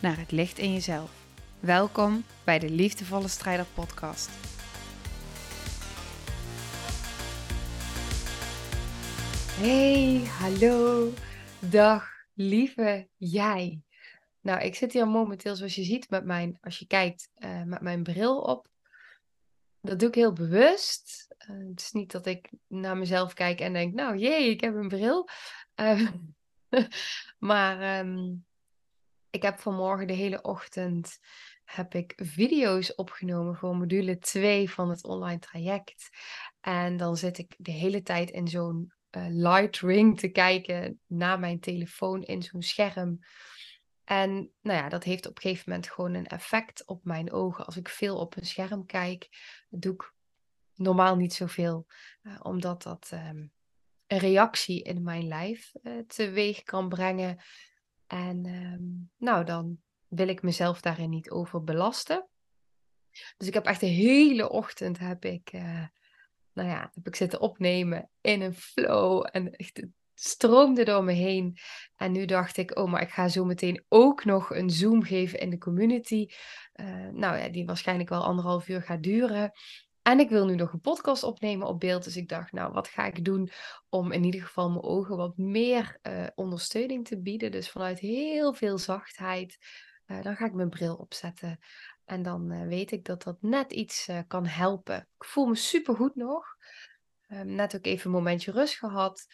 naar het licht in jezelf. Welkom bij de Liefdevolle Strijder Podcast. Hey, hallo, dag, lieve jij. Nou, ik zit hier momenteel, zoals je ziet, met mijn, als je kijkt, uh, met mijn bril op. Dat doe ik heel bewust. Uh, het is niet dat ik naar mezelf kijk en denk, nou jee, ik heb een bril. Uh, maar um, ik heb vanmorgen de hele ochtend heb ik video's opgenomen voor module 2 van het online traject. En dan zit ik de hele tijd in zo'n uh, light ring te kijken naar mijn telefoon in zo'n scherm. En nou ja, dat heeft op een gegeven moment gewoon een effect op mijn ogen. Als ik veel op een scherm kijk, doe ik normaal niet zoveel, uh, omdat dat um, een reactie in mijn lijf uh, teweeg kan brengen. En um, nou, dan wil ik mezelf daarin niet over belasten. Dus ik heb echt de hele ochtend heb ik, uh, nou ja, heb ik zitten opnemen in een flow. En echt, stroomde door me heen. En nu dacht ik, oh, maar ik ga zo meteen ook nog een Zoom geven in de community. Uh, nou ja, die waarschijnlijk wel anderhalf uur gaat duren. En ik wil nu nog een podcast opnemen op beeld. Dus ik dacht, nou, wat ga ik doen om in ieder geval mijn ogen wat meer uh, ondersteuning te bieden. Dus vanuit heel veel zachtheid. Uh, dan ga ik mijn bril opzetten. En dan uh, weet ik dat dat net iets kan helpen. Ik voel me super goed nog. Ehm, net ook even een momentje rust gehad.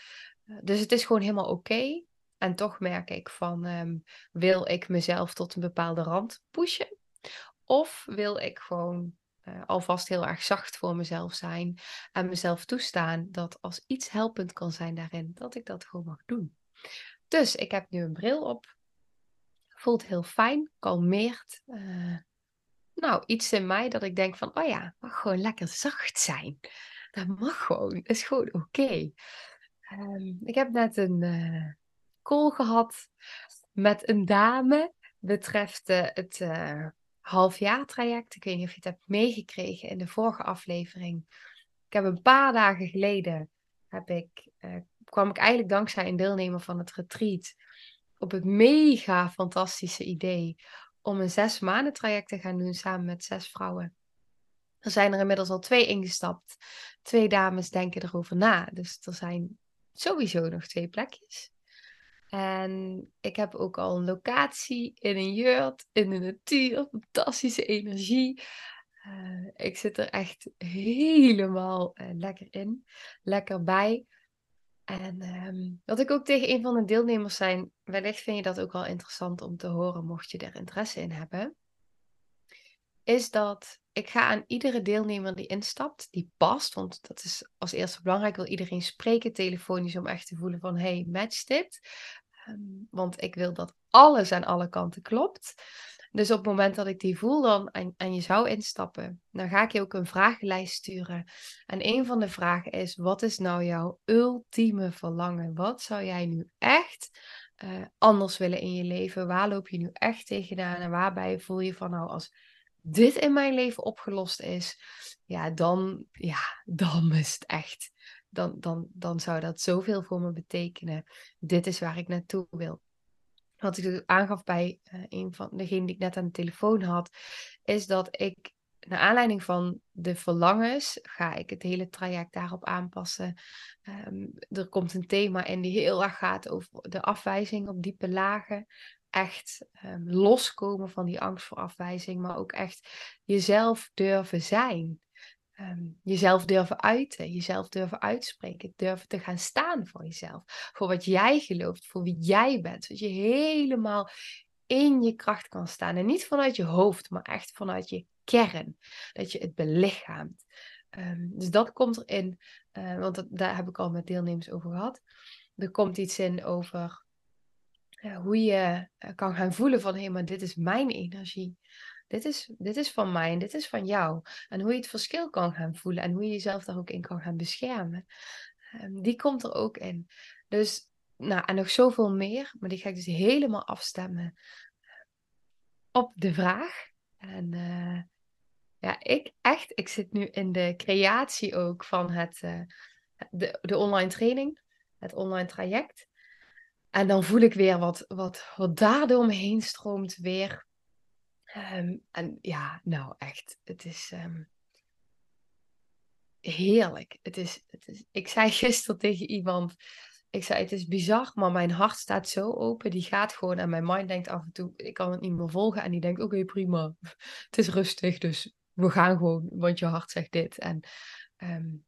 dus het is gewoon helemaal oké. En toch merk ik van, um, wil ik mezelf tot een bepaalde rand pushen? Of wil ik gewoon uh, alvast heel erg zacht voor mezelf zijn. En mezelf toestaan dat als iets helpend kan zijn daarin, dat ik dat gewoon mag doen. Dus ik heb nu een bril op. Voelt heel fijn, kalmeert. Uh, nou, iets in mij dat ik denk van, oh ja, mag gewoon lekker zacht zijn. Dat mag gewoon, is gewoon oké. Um, ik heb net een uh, call gehad met een dame betreft het halfjaartraject. Ik weet niet of je het hebt meegekregen in de vorige aflevering. Ik heb een paar dagen geleden heb ik, uh, kwam ik eigenlijk dankzij een deelnemer van het retreat op het mega fantastische idee om een zes maanden traject te gaan doen samen met zes vrouwen. Er zijn er inmiddels al twee ingestapt. Twee dames denken erover na. Dus er zijn sowieso nog twee plekjes. En ik heb ook al een locatie in een jurt, in de natuur, fantastische energie. Uh, ik zit er echt helemaal uh, lekker in, lekker bij. En um, wat ik ook tegen een van de deelnemers zei, wellicht vind je dat ook wel interessant om te horen, mocht je er interesse in hebben, is dat ik ga aan iedere deelnemer die instapt, die past, want dat is als eerste belangrijk, wil iedereen spreken telefonisch om echt te voelen van, hey, match dit? Um, want ik wil dat alles aan alle kanten klopt. Dus op het moment dat ik die voel dan en, en, je zou instappen, dan ga ik je ook een vragenlijst sturen. En een van de vragen is, wat is nou jouw ultieme verlangen? Wat zou jij nu echt uh, anders willen in je leven? Waar loop je nu echt tegenaan? En waarbij voel je van, nou, als dit in mijn leven opgelost is, ja, dan, ja, dan is het echt dan, dan, dan zou dat zoveel voor me betekenen. Dit is waar ik naartoe wil. Wat ik dus aangaf bij uh, een van degenen die ik net aan de telefoon had, is dat ik naar aanleiding van de verlangens ga ik het hele traject daarop aanpassen. Um, er komt een thema in die heel erg gaat over de afwijzing op diepe lagen. Echt um, loskomen van die angst voor afwijzing, maar ook echt jezelf durven zijn. Um, jezelf durven uiten, jezelf durven uitspreken, durven te gaan staan voor jezelf, voor wat jij gelooft, voor wie jij bent, zodat je helemaal in je kracht kan staan. En niet vanuit je hoofd, maar echt vanuit je kern, dat je het belichaamt. Um, dus dat komt erin, uh, want dat, daar heb ik al met deelnemers over gehad. Er komt iets in over hoe je kan gaan voelen van hé, maar dit is mijn energie. Dit is, dit is van mij en dit is van jou. En hoe je het verschil kan gaan voelen en hoe je jezelf daar ook in kan gaan beschermen. Ehm, die komt er ook in. Dus, nou, en nog zoveel meer, maar die ga ik dus helemaal afstemmen op de vraag. En ja, ik echt, ik zit nu in de creatie ook van het, de, de online training, het online traject. En dan voel ik weer wat, wat, wat daar door stroomt weer. Um, en ja, nou echt, het is um, heerlijk. Het is, het is, ik zei gisteren tegen iemand, ik zei het is bizar, maar mijn hart staat zo open. Die gaat gewoon en mijn mind denkt af en toe, ik kan het niet meer volgen. En die denkt, oké prima, het is rustig, dus we gaan gewoon, want je hart zegt dit. En um,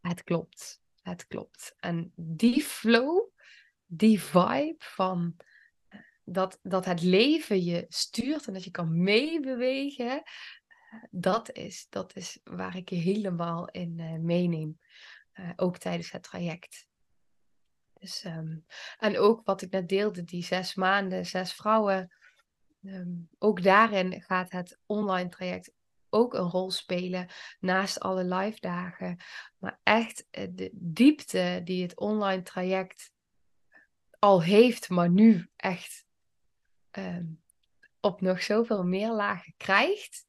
het klopt, het klopt. En die flow, die vibe van eh, dat, dat het leven je stuurt en dat je kan meebewegen, dat is, dat is waar ik je helemaal in uh, meeneem. Uh, ook tijdens het traject. Dus, um, en ook wat ik net deelde, die zes maanden, zes vrouwen. Um, ook daarin gaat het online traject ook een rol spelen naast alle live dagen. Maar echt eh, de diepte die het online traject al heeft, maar nu echt um, op nog zoveel meer lagen krijgt.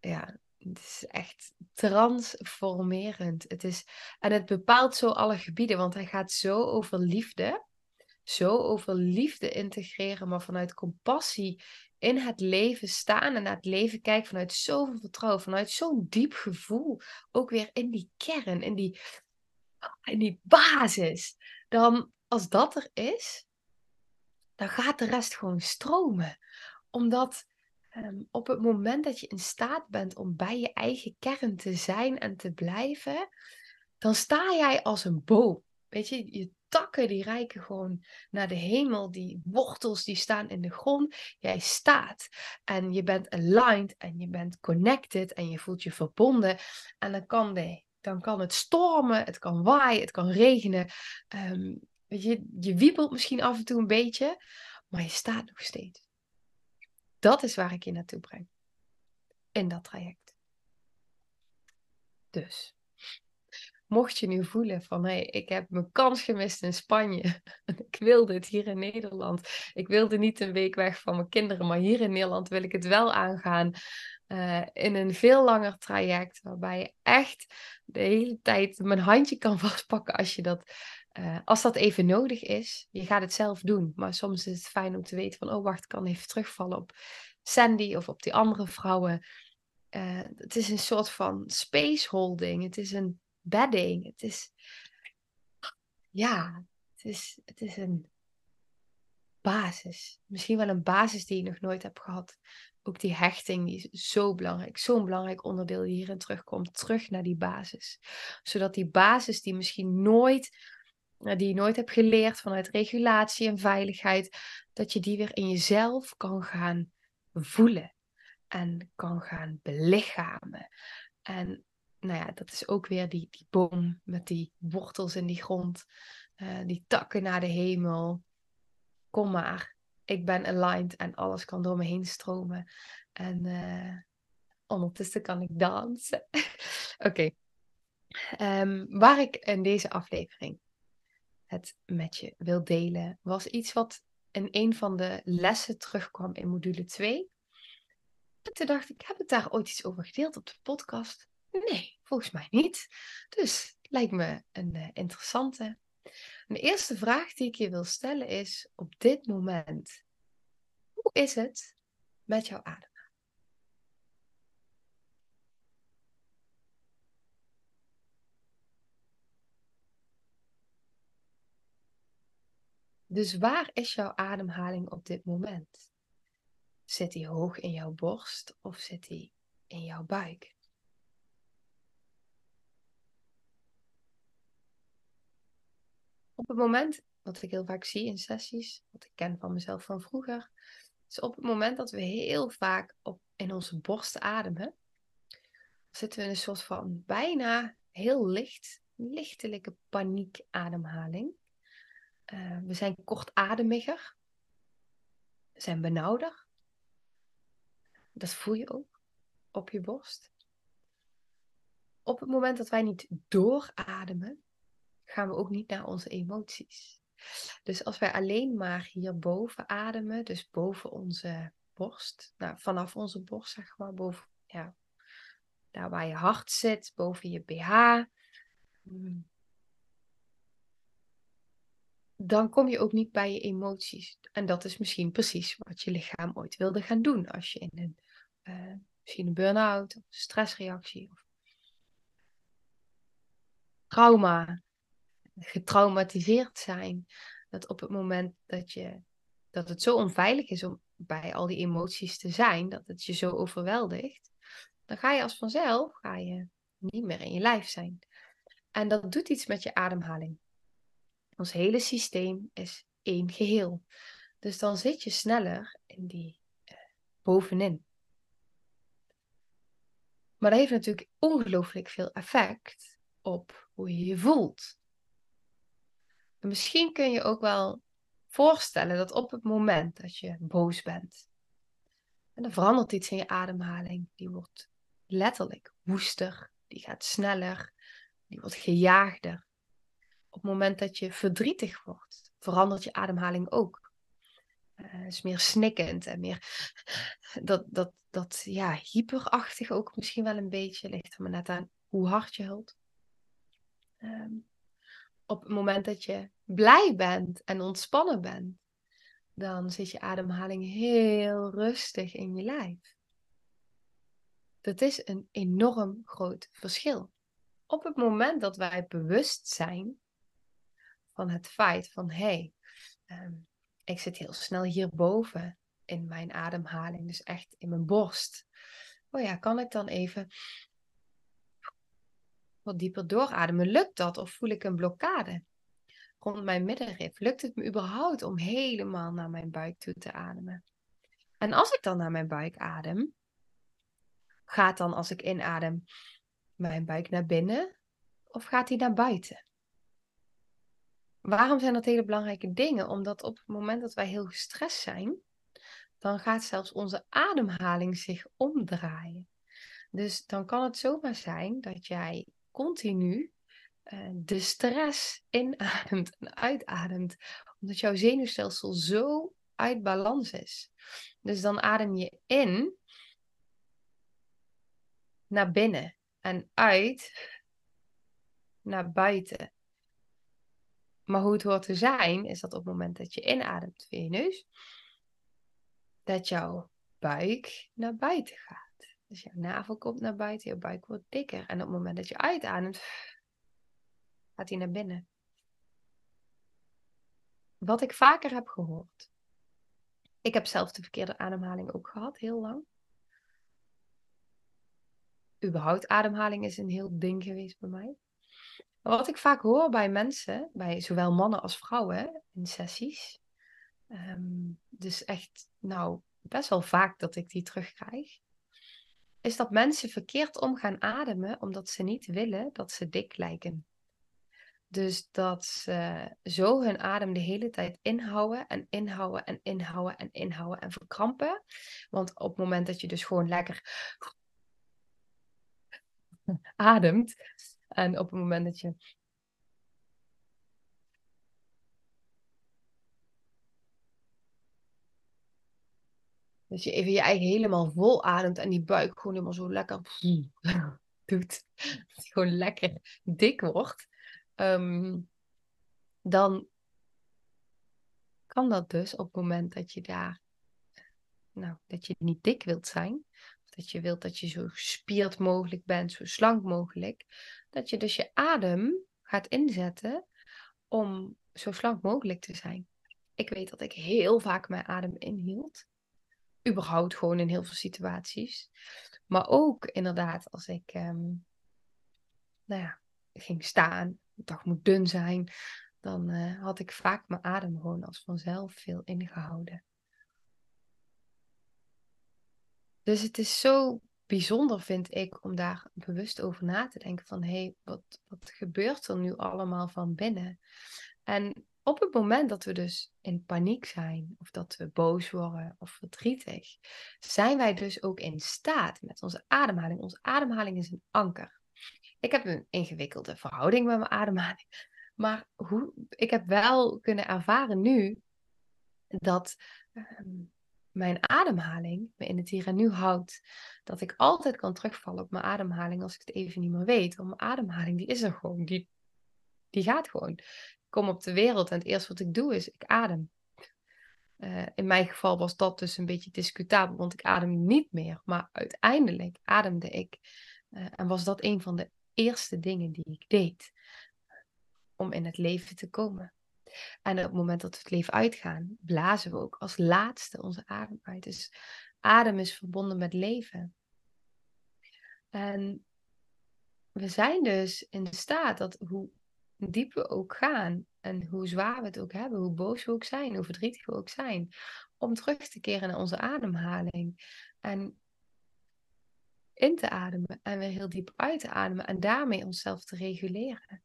Ja, het is echt transformerend. Het is, en het bepaalt zo alle gebieden, want hij gaat zo over liefde. Zo over liefde integreren, maar vanuit compassie in het leven staan en naar het leven kijken vanuit zoveel vertrouwen, vanuit zo'n diep gevoel. Ook weer in die kern, in die, in die basis. Dan, als dat er is, dan gaat de rest gewoon stromen. Omdat um, op het moment dat je in staat bent om bij je eigen kern te zijn en te blijven, dan sta jij als een boom. Weet je, je takken die reiken gewoon naar de hemel, die wortels die staan in de grond. Jij staat en je bent aligned en je bent connected en je voelt je verbonden. En dan kan, de, dan kan het stormen, het kan waaien, het kan regenen. Um, je, je wiebelt misschien af en toe een beetje, maar je staat nog steeds. Dat is waar ik je naartoe breng. In dat traject. Dus mocht je nu voelen van hé, hey, ik heb mijn kans gemist in Spanje. ik wilde het hier in Nederland. Ik wilde niet een week weg van mijn kinderen, maar hier in Nederland wil ik het wel aangaan. Uh, in een veel langer traject, waarbij je echt de hele tijd mijn handje kan vastpakken als je dat. Uh, als dat even nodig is, je gaat het zelf doen. Maar soms is het fijn om te weten van, oh wacht, ik kan even terugvallen op Sandy of op die andere vrouwen. Uh, het is een soort van space holding. Het is een bedding. Het is, ja, het is, het is een basis. Misschien wel een basis die je nog nooit hebt gehad. Ook die hechting, die is zo belangrijk. Zo'n belangrijk onderdeel die hierin terugkomt. Terug naar die basis. Zodat die basis die misschien nooit, eh, die je nooit hebt geleerd vanuit regulatie en veiligheid, dat je die weer in jezelf kan gaan voelen. En kan gaan belichamen. En nou ja, dat is ook weer die, die boom met die wortels in die grond, uh, die takken naar de hemel. Kom maar, ik ben aligned en alles kan door me heen stromen. En uh, ondertussen kan ik dansen. Oké. Um, waar ik in deze aflevering het met je wil delen, was iets wat in een van de lessen terugkwam in module 2. En toen dacht ik, heb ik daar ooit iets over gedeeld op de podcast? Nee, volgens mij niet. Dus lijkt me een uh, interessante. De eerste vraag die ik je wil stellen is: op dit moment, hoe is het met jouw adem? Dus waar is jouw ademhaling op dit moment? Zit die hoog in jouw borst of zit die in jouw buik? op het moment, wat ik heel vaak zie in sessies, wat ik ken van mezelf van vroeger, is op het moment dat we heel vaak op, in onze borst ademen, zitten we in een soort van bijna heel licht, lichtelijke paniekademhaling. Uh, we zijn kortademiger. We zijn benauwder. Dat voel je ook op je borst. Op het moment dat wij niet doorademen, gaan we ook niet naar onze emoties. Dus als wij alleen maar hierboven ademen, dus boven onze borst, nou, vanaf onze borst zeg maar, boven, ja, daar waar je hart zit, boven je BH, dan kom je ook niet bij je emoties. En dat is misschien precies wat je lichaam ooit wilde gaan doen als je in een, uh, misschien een burn-out stressreactie of trauma, getraumatiseerd zijn. Dat op het moment dat, je, dat het zo onveilig is om bij al die emoties te zijn, dat het je zo overweldigt, dan ga je als vanzelf ga je niet meer in je lijf zijn. En dat doet iets met je ademhaling. Ons hele systeem is één geheel. Dus dan zit je sneller in die uh, bovenin. Maar dat heeft natuurlijk ongelooflijk veel effect op hoe je je voelt. En misschien kun je ook wel voorstellen dat op het moment dat je boos bent, en er verandert iets in je ademhaling, die wordt letterlijk woester, die gaat sneller, die wordt gejaagder. Op het moment dat je verdrietig wordt, verandert je ademhaling ook. Uh, is meer snikkend en meer dat, dat, dat ja, hyperachtig ook misschien wel een beetje. Ligt er maar net aan hoe hard je hult. Ehm, op het moment dat je blij bent en ontspannen bent, dan zit je ademhaling heel rustig in je lijf. Dat is een enorm groot verschil. Op het moment dat wij bewust zijn van het feit van hé, hey, ehm, ik zit heel snel hierboven in mijn ademhaling, dus echt in mijn borst. Oh ja, kan ik dan even wat dieper doorademen? Lukt dat of voel ik een blokkade rond mijn middenrif? Lukt het me überhaupt om helemaal naar mijn buik toe te ademen? En als ik dan naar mijn buik adem, gaat dan als ik inadem mijn buik naar binnen of gaat hij naar buiten? Waarom zijn dat hele belangrijke dingen? Omdat op het moment dat wij heel gestrest zijn, dan gaat zelfs onze ademhaling zich omdraaien. Dus dan kan het zomaar zijn dat jij continu uh, de stress inademt en uitademt, omdat jouw zenuwstelsel zo uit balans is. Dus dan adem je in naar binnen en uit naar buiten. Maar hoe het hoort te zijn, is dat op het moment dat je inademt via je neus, dat jouw buik naar buiten gaat. Dus jouw navel komt naar buiten, je buik wordt dikker. En op het moment dat je uitademt, gaat hij naar binnen. Wat ik vaker heb gehoord. Ik heb zelf de verkeerde ademhaling ook gehad, heel lang. Überhaupt ademhaling is een heel ding geweest bij mij. Wat ik vaak hoor bij mensen, bij zowel mannen als vrouwen in sessies. Ehm, dus echt, nou, best wel vaak dat ik die terugkrijg is dat mensen verkeerd om gaan ademen omdat ze niet willen dat ze dik lijken. Dus dat ze zo hun adem de hele tijd inhouden en inhouden en inhouden en inhouden en verkrampen. Want op het moment dat je dus gewoon lekker ademt en op het moment dat je Dat je even je eigen helemaal vol ademt en die buik gewoon helemaal zo lekker doet. Dat die gewoon lekker dik wordt. Ehm, dan kan dat dus op het moment dat je daar, nou, dat je niet dik wilt zijn. Of dat je wilt dat je zo gespierd mogelijk bent, zo slank mogelijk. Dat je dus je adem gaat inzetten om zo slank mogelijk te zijn. Ik weet dat ik heel vaak mijn adem inhield überhaupt gewoon in heel veel situaties. Maar ook inderdaad als ik, um, nou ja, ging staan, de dag moet dun zijn, dan uh, had ik vaak mijn adem gewoon als vanzelf veel ingehouden. Dus het is zo bijzonder, vind ik, om daar bewust over na te denken van, hé, hey, wat, wat gebeurt er nu allemaal van binnen? En op het moment dat we dus in paniek zijn, of dat we boos worden of verdrietig, zijn wij dus ook in staat met onze ademhaling. Onze ademhaling is een anker. Ik heb een ingewikkelde verhouding met mijn ademhaling. Maar hoe, ik heb wel kunnen ervaren nu dat ehm, mijn ademhaling me in het hier en nu houdt. Dat ik altijd kan terugvallen op mijn ademhaling als ik het even niet meer weet. Want mijn ademhaling die is er gewoon. Die, die gaat gewoon. Ik kom op de wereld en het eerste wat ik doe is ik adem. Uh, in mijn geval was dat dus een beetje discutabel, want ik adem niet meer. Maar uiteindelijk ademde ik. Uh, en was dat een van de eerste dingen die ik deed om in het leven te komen. En op het moment dat we het leven uitgaan, blazen we ook als laatste onze adem uit. Dus adem is verbonden met leven. En we zijn dus in staat dat hoe diep we ook gaan en hoe zwaar we het ook hebben, hoe boos we ook zijn, hoe verdrietig we ook zijn, om terug te keren naar onze ademhaling. En in te ademen en weer heel diep uit te ademen en daarmee onszelf te reguleren.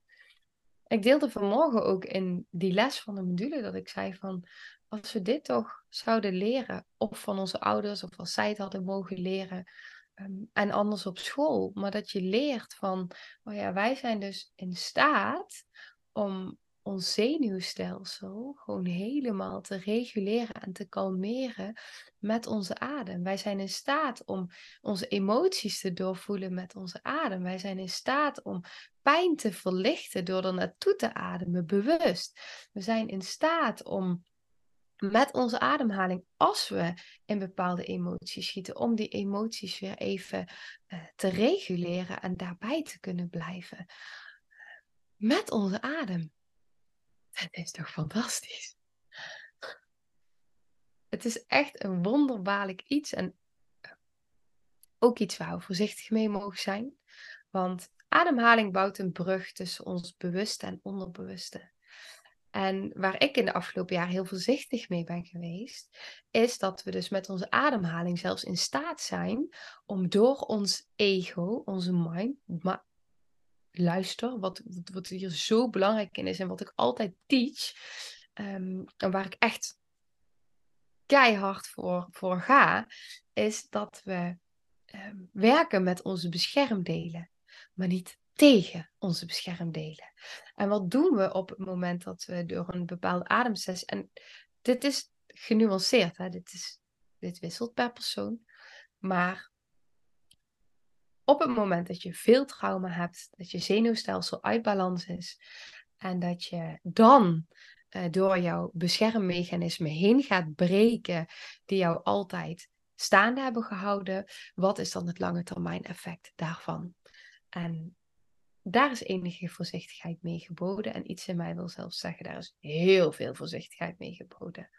Ik deelde vanmorgen ook in die les van de module dat ik zei van als we dit toch zouden leren, of van onze ouders, of als zij het hadden mogen leren, ehm, en anders op school, maar dat je leert van, oh ja, wij zijn dus in staat om ons zenuwstelsel gewoon helemaal te reguleren en te kalmeren met onze adem. Wij zijn in staat om onze emoties te doorvoelen met onze adem. Wij zijn in staat om pijn te verlichten door er naartoe te ademen, bewust. We zijn in staat om met onze ademhaling, als we in bepaalde emoties schieten, om die emoties weer even uh, te reguleren en daarbij te kunnen blijven. Met onze adem. Het is toch fantastisch? Het is echt een wonderbaarlijk iets en ook iets waar we voorzichtig mee mogen zijn. Want ademhaling bouwt een brug tussen ons bewuste en onderbewuste. En waar ik in de afgelopen jaren heel voorzichtig mee ben geweest, is dat we dus met onze ademhaling zelfs in staat zijn om door ons ego, onze mind, luister, wat, wat hier zo belangrijk in is en wat ik altijd teach, um, en waar ik echt keihard voor, voor ga, is dat we um, werken met onze beschermdelen, maar niet tegen onze beschermdelen. En wat doen we op het moment dat we door een bepaalde ademsessie, en dit is genuanceerd, hè? Dit, is, dit wisselt per persoon, maar op het moment dat je veel trauma hebt, dat je zenuwstelsel uit balans is en dat je dan uh, door jouw beschermmechanisme heen gaat breken die jou altijd staande hebben gehouden, wat is dan het lange termijn effect daarvan? En daar is enige voorzichtigheid mee geboden. En iets in mij wil zelfs zeggen, daar is heel veel voorzichtigheid mee geboden.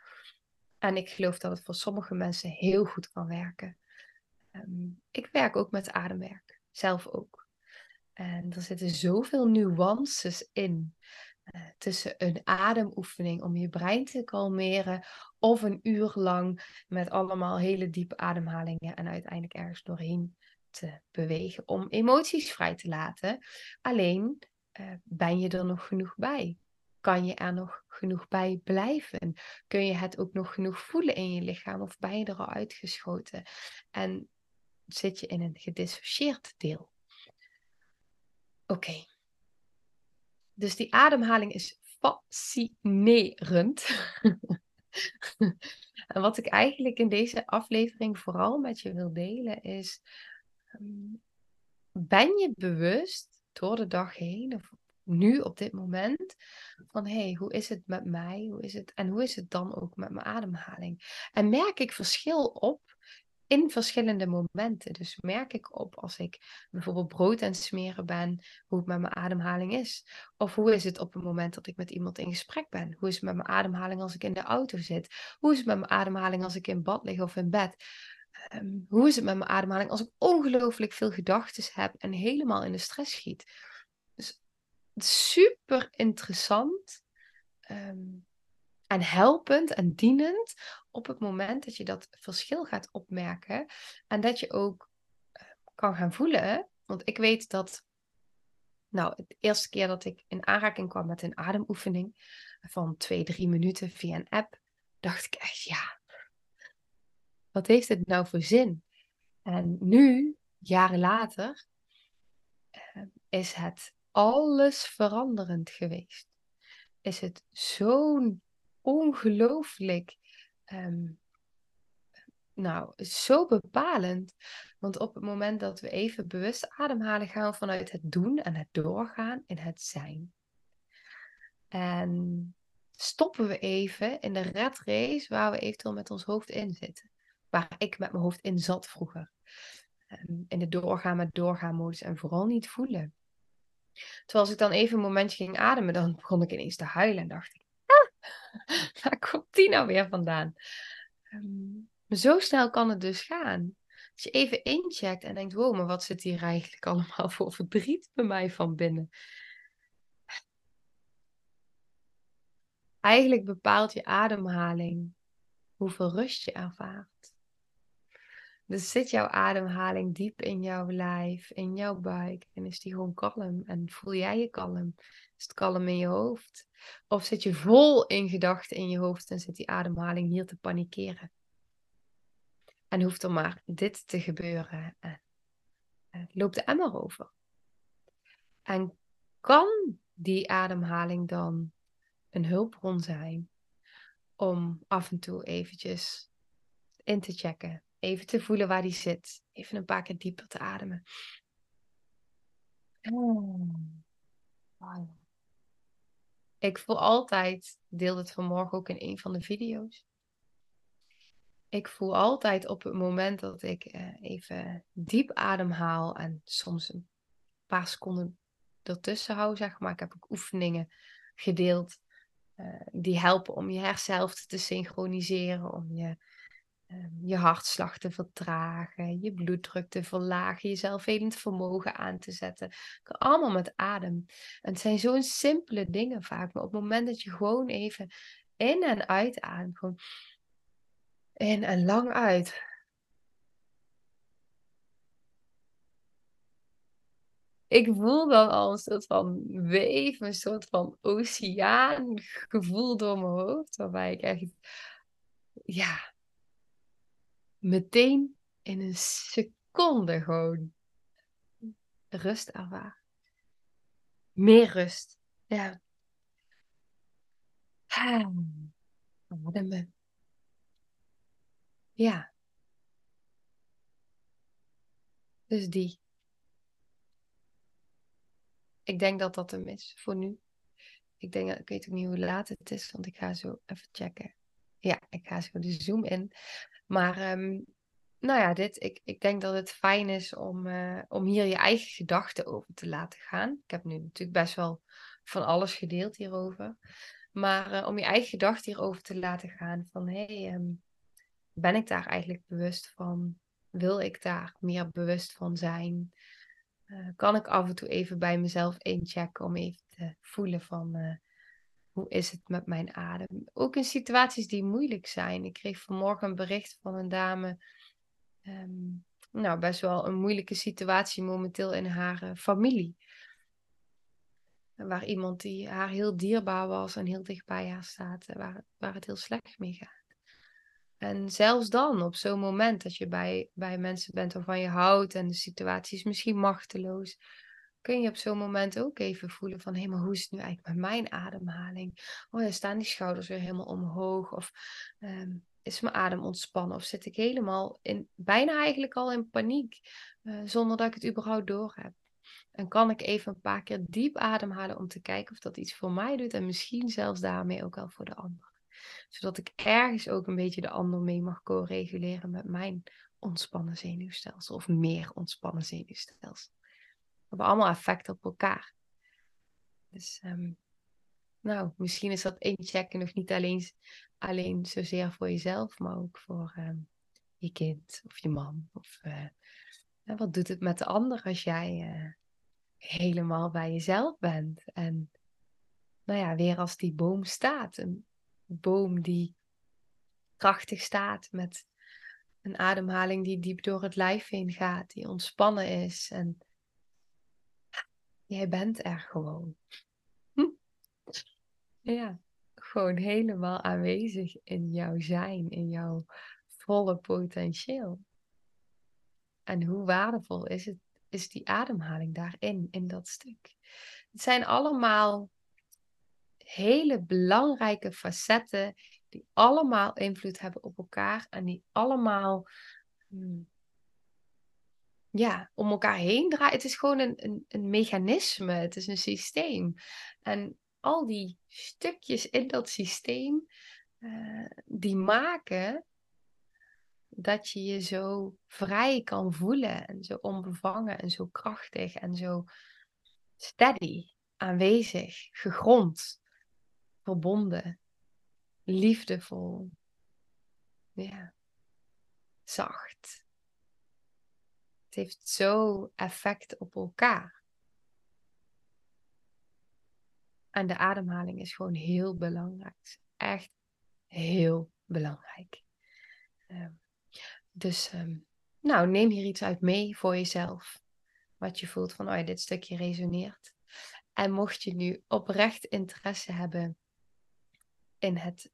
En ik geloof dat het voor sommige mensen heel goed kan werken. Ehm, ik werk ook met ademwerk, zelf ook. En er zitten zoveel nuances in. Uh, tussen een ademoefening om je brein te kalmeren of een uur lang met allemaal hele diepe ademhalingen en uiteindelijk ergens doorheen te bewegen om emoties vrij te laten. Alleen uh, ben je er nog genoeg bij? Kan je er nog genoeg bij blijven? Kun je het ook nog genoeg voelen in je lichaam of ben je er al uitgeschoten? En zit je in een gedissocieerd deel. Oké. Dus die ademhaling is fascinerend. en wat ik eigenlijk in deze aflevering vooral met je wil delen is: ehm, ben je bewust door de dag heen, of nu op dit moment, van hé, hey, hoe is het met mij? Hoe is het? En hoe is het dan ook met mijn ademhaling? En merk ik verschil op in verschillende momenten. Dus merk ik op als ik bijvoorbeeld brood aan smeren ben, hoe het met mijn ademhaling is. Of hoe is het op het moment dat ik met iemand in gesprek ben? Hoe is het met mijn ademhaling als ik in de auto zit? Hoe is het met mijn ademhaling als ik in bad lig of in bed? Ehm, hoe is het met mijn ademhaling als ik ongelooflijk veel gedachten heb en helemaal in de stress schiet? Dus super interessant. Ehm, en helpend en dienend op het moment dat je dat verschil gaat opmerken en dat je ook eh, kan gaan voelen. Want ik weet dat, nou, de eerste keer dat ik in aanraking kwam met een ademoefening, van twee, drie minuten via een app, dacht ik echt, ja, wat heeft het nou voor zin? En nu, jaren later, eh, is het alles veranderend geweest. Is het zo'n ongelooflijk, ehm, nou, zo bepalend. Want op het moment dat we even bewust ademhalen, gaan vanuit het doen en het doorgaan in het zijn. En stoppen we even in de red race waar we eventueel met ons hoofd in zitten. Waar ik met mijn hoofd in zat vroeger. Ehm, in de doorgaan met doorgaan modus en vooral niet voelen. Terwijl als ik dan even een momentje ging ademen, dan begon ik ineens te huilen en dacht ik, waar komt die nou weer vandaan? Um, zo snel kan het dus gaan. Als je even incheckt en denkt, wow, maar wat zit hier eigenlijk allemaal voor verdriet bij mij van binnen? Eigenlijk bepaalt je ademhaling hoeveel rust je ervaart. Dus zit jouw ademhaling diep in jouw lijf, in jouw buik en is die gewoon kalm en voel jij je kalm? Is het kalm in je hoofd? Of zit je vol in gedachten in je hoofd en zit die ademhaling hier te panikeren? En hoeft er maar dit te gebeuren en loopt de emmer over. En kan die ademhaling dan een hulpbron zijn om af en toe eventjes in te checken. Even te voelen waar die zit. Even een paar keer dieper te ademen. Ik voel altijd, deel het vanmorgen ook in een van de video's. Ik voel altijd op het moment dat ik eh, even diep ademhaal en soms een paar seconden ertussen hou, zeg maar. Ik heb ook oefeningen gedeeld eh, die helpen om je hersenhelften te synchroniseren, om je, je hartslag te vertragen, je bloeddruk te verlagen, je zelfhelend vermogen aan te zetten. Allemaal met adem. En het zijn zo'n simpele dingen vaak, maar op het moment dat je gewoon even in en uit ademt, gewoon in en lang uit. ik voel dan al een soort van weef, een soort van oceaan gevoel door mijn hoofd. Waarbij ik echt, ja, meteen in een seconde gewoon rust ervaar. Meer rust. Ja. Ademen. Ja. Dus die. Ik denk dat dat hem is voor nu. Ik denk, ik weet ook niet hoe laat het is, want ik ga zo even checken. Ja, ik ga zo de Zoom in. Maar ehm, nou ja, dit, ik, ik denk dat het fijn is om, uh, om hier je eigen gedachten over te laten gaan. Ik heb nu natuurlijk best wel van alles gedeeld hierover. Maar uh, om je eigen gedachten hierover te laten gaan van hé, hey, um, ben ik daar eigenlijk bewust van? Wil ik daar meer bewust van zijn? Eh, kan ik af en toe even bij mezelf inchecken om even te voelen van hoe is het met mijn adem. Ook in situaties die moeilijk zijn. Ik kreeg vanmorgen een bericht van een dame. Um, nou, best wel een moeilijke situatie momenteel in haar uh, familie. Waar iemand die haar heel dierbaar was en heel dicht bij haar staat, waar, waar het heel slecht mee gaat. En zelfs dan, op zo'n moment dat je bij, bij mensen bent waarvan je houdt en de situatie is misschien machteloos, kun je op zo'n moment ook even voelen van, hé, maar hoe is het nu eigenlijk met mijn ademhaling? Oh staan die schouders weer helemaal omhoog? Of ehm, is mijn adem ontspannen? Of zit ik helemaal in, bijna eigenlijk al in paniek, uh, zonder dat ik het überhaupt door heb? En kan ik even een paar keer diep ademhalen om te kijken of dat iets voor mij doet en misschien zelfs daarmee ook wel voor de ander zodat ik ergens ook een beetje de ander mee mag co-reguleren met mijn ontspannen zenuwstelsel. Of meer ontspannen zenuwstelsel. Hebben allemaal effect op elkaar. Dus um, nou, misschien is dat één checken nog niet alleen, alleen zozeer voor jezelf, maar ook voor um, je kind of je man. Of uh, wat doet het met de ander als jij uh, helemaal bij jezelf bent? En nou ja, weer als die boom staat. Een, boom die krachtig staat met een ademhaling die diep door het lijf heen gaat, die ontspannen is. En jij bent er gewoon. Hm. Ja, gewoon helemaal aanwezig in jouw zijn, in jouw volle potentieel. En hoe waardevol is, het, is die ademhaling daarin, in dat stuk? Het zijn allemaal hele belangrijke facetten die allemaal invloed hebben op elkaar en die allemaal hmm, ja, om elkaar heen draaien. Het is gewoon een, een, een mechanisme, het is een systeem. En al die stukjes in dat systeem, uh, die maken dat je je zo vrij kan voelen en zo onbevangen en zo krachtig en zo steady, aanwezig, gegrond, verbonden, liefdevol, ja, zacht. Het heeft zo effect op elkaar. En de ademhaling is gewoon heel belangrijk. Echt heel belangrijk. Um, dus ehm, nou, neem hier iets uit mee voor jezelf. Wat je voelt van, oh ja, dit stukje resoneert. En mocht je nu oprecht interesse hebben in het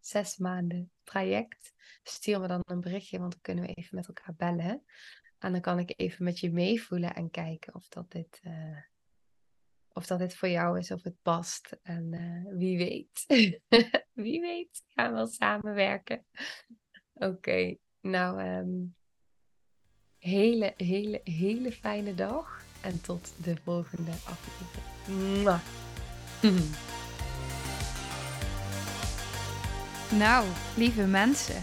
zes maanden traject, stuur me dan een berichtje, want dan kunnen we even met elkaar bellen. En dan kan ik even met je meevoelen en kijken of dat dit, uh, of dat dit voor jou is, of het past. En uh, wie weet, wie weet, gaan we wel samenwerken. Oké, nou, um, hele, hele, hele fijne dag. En tot de volgende aflevering. Nou, lieve mensen,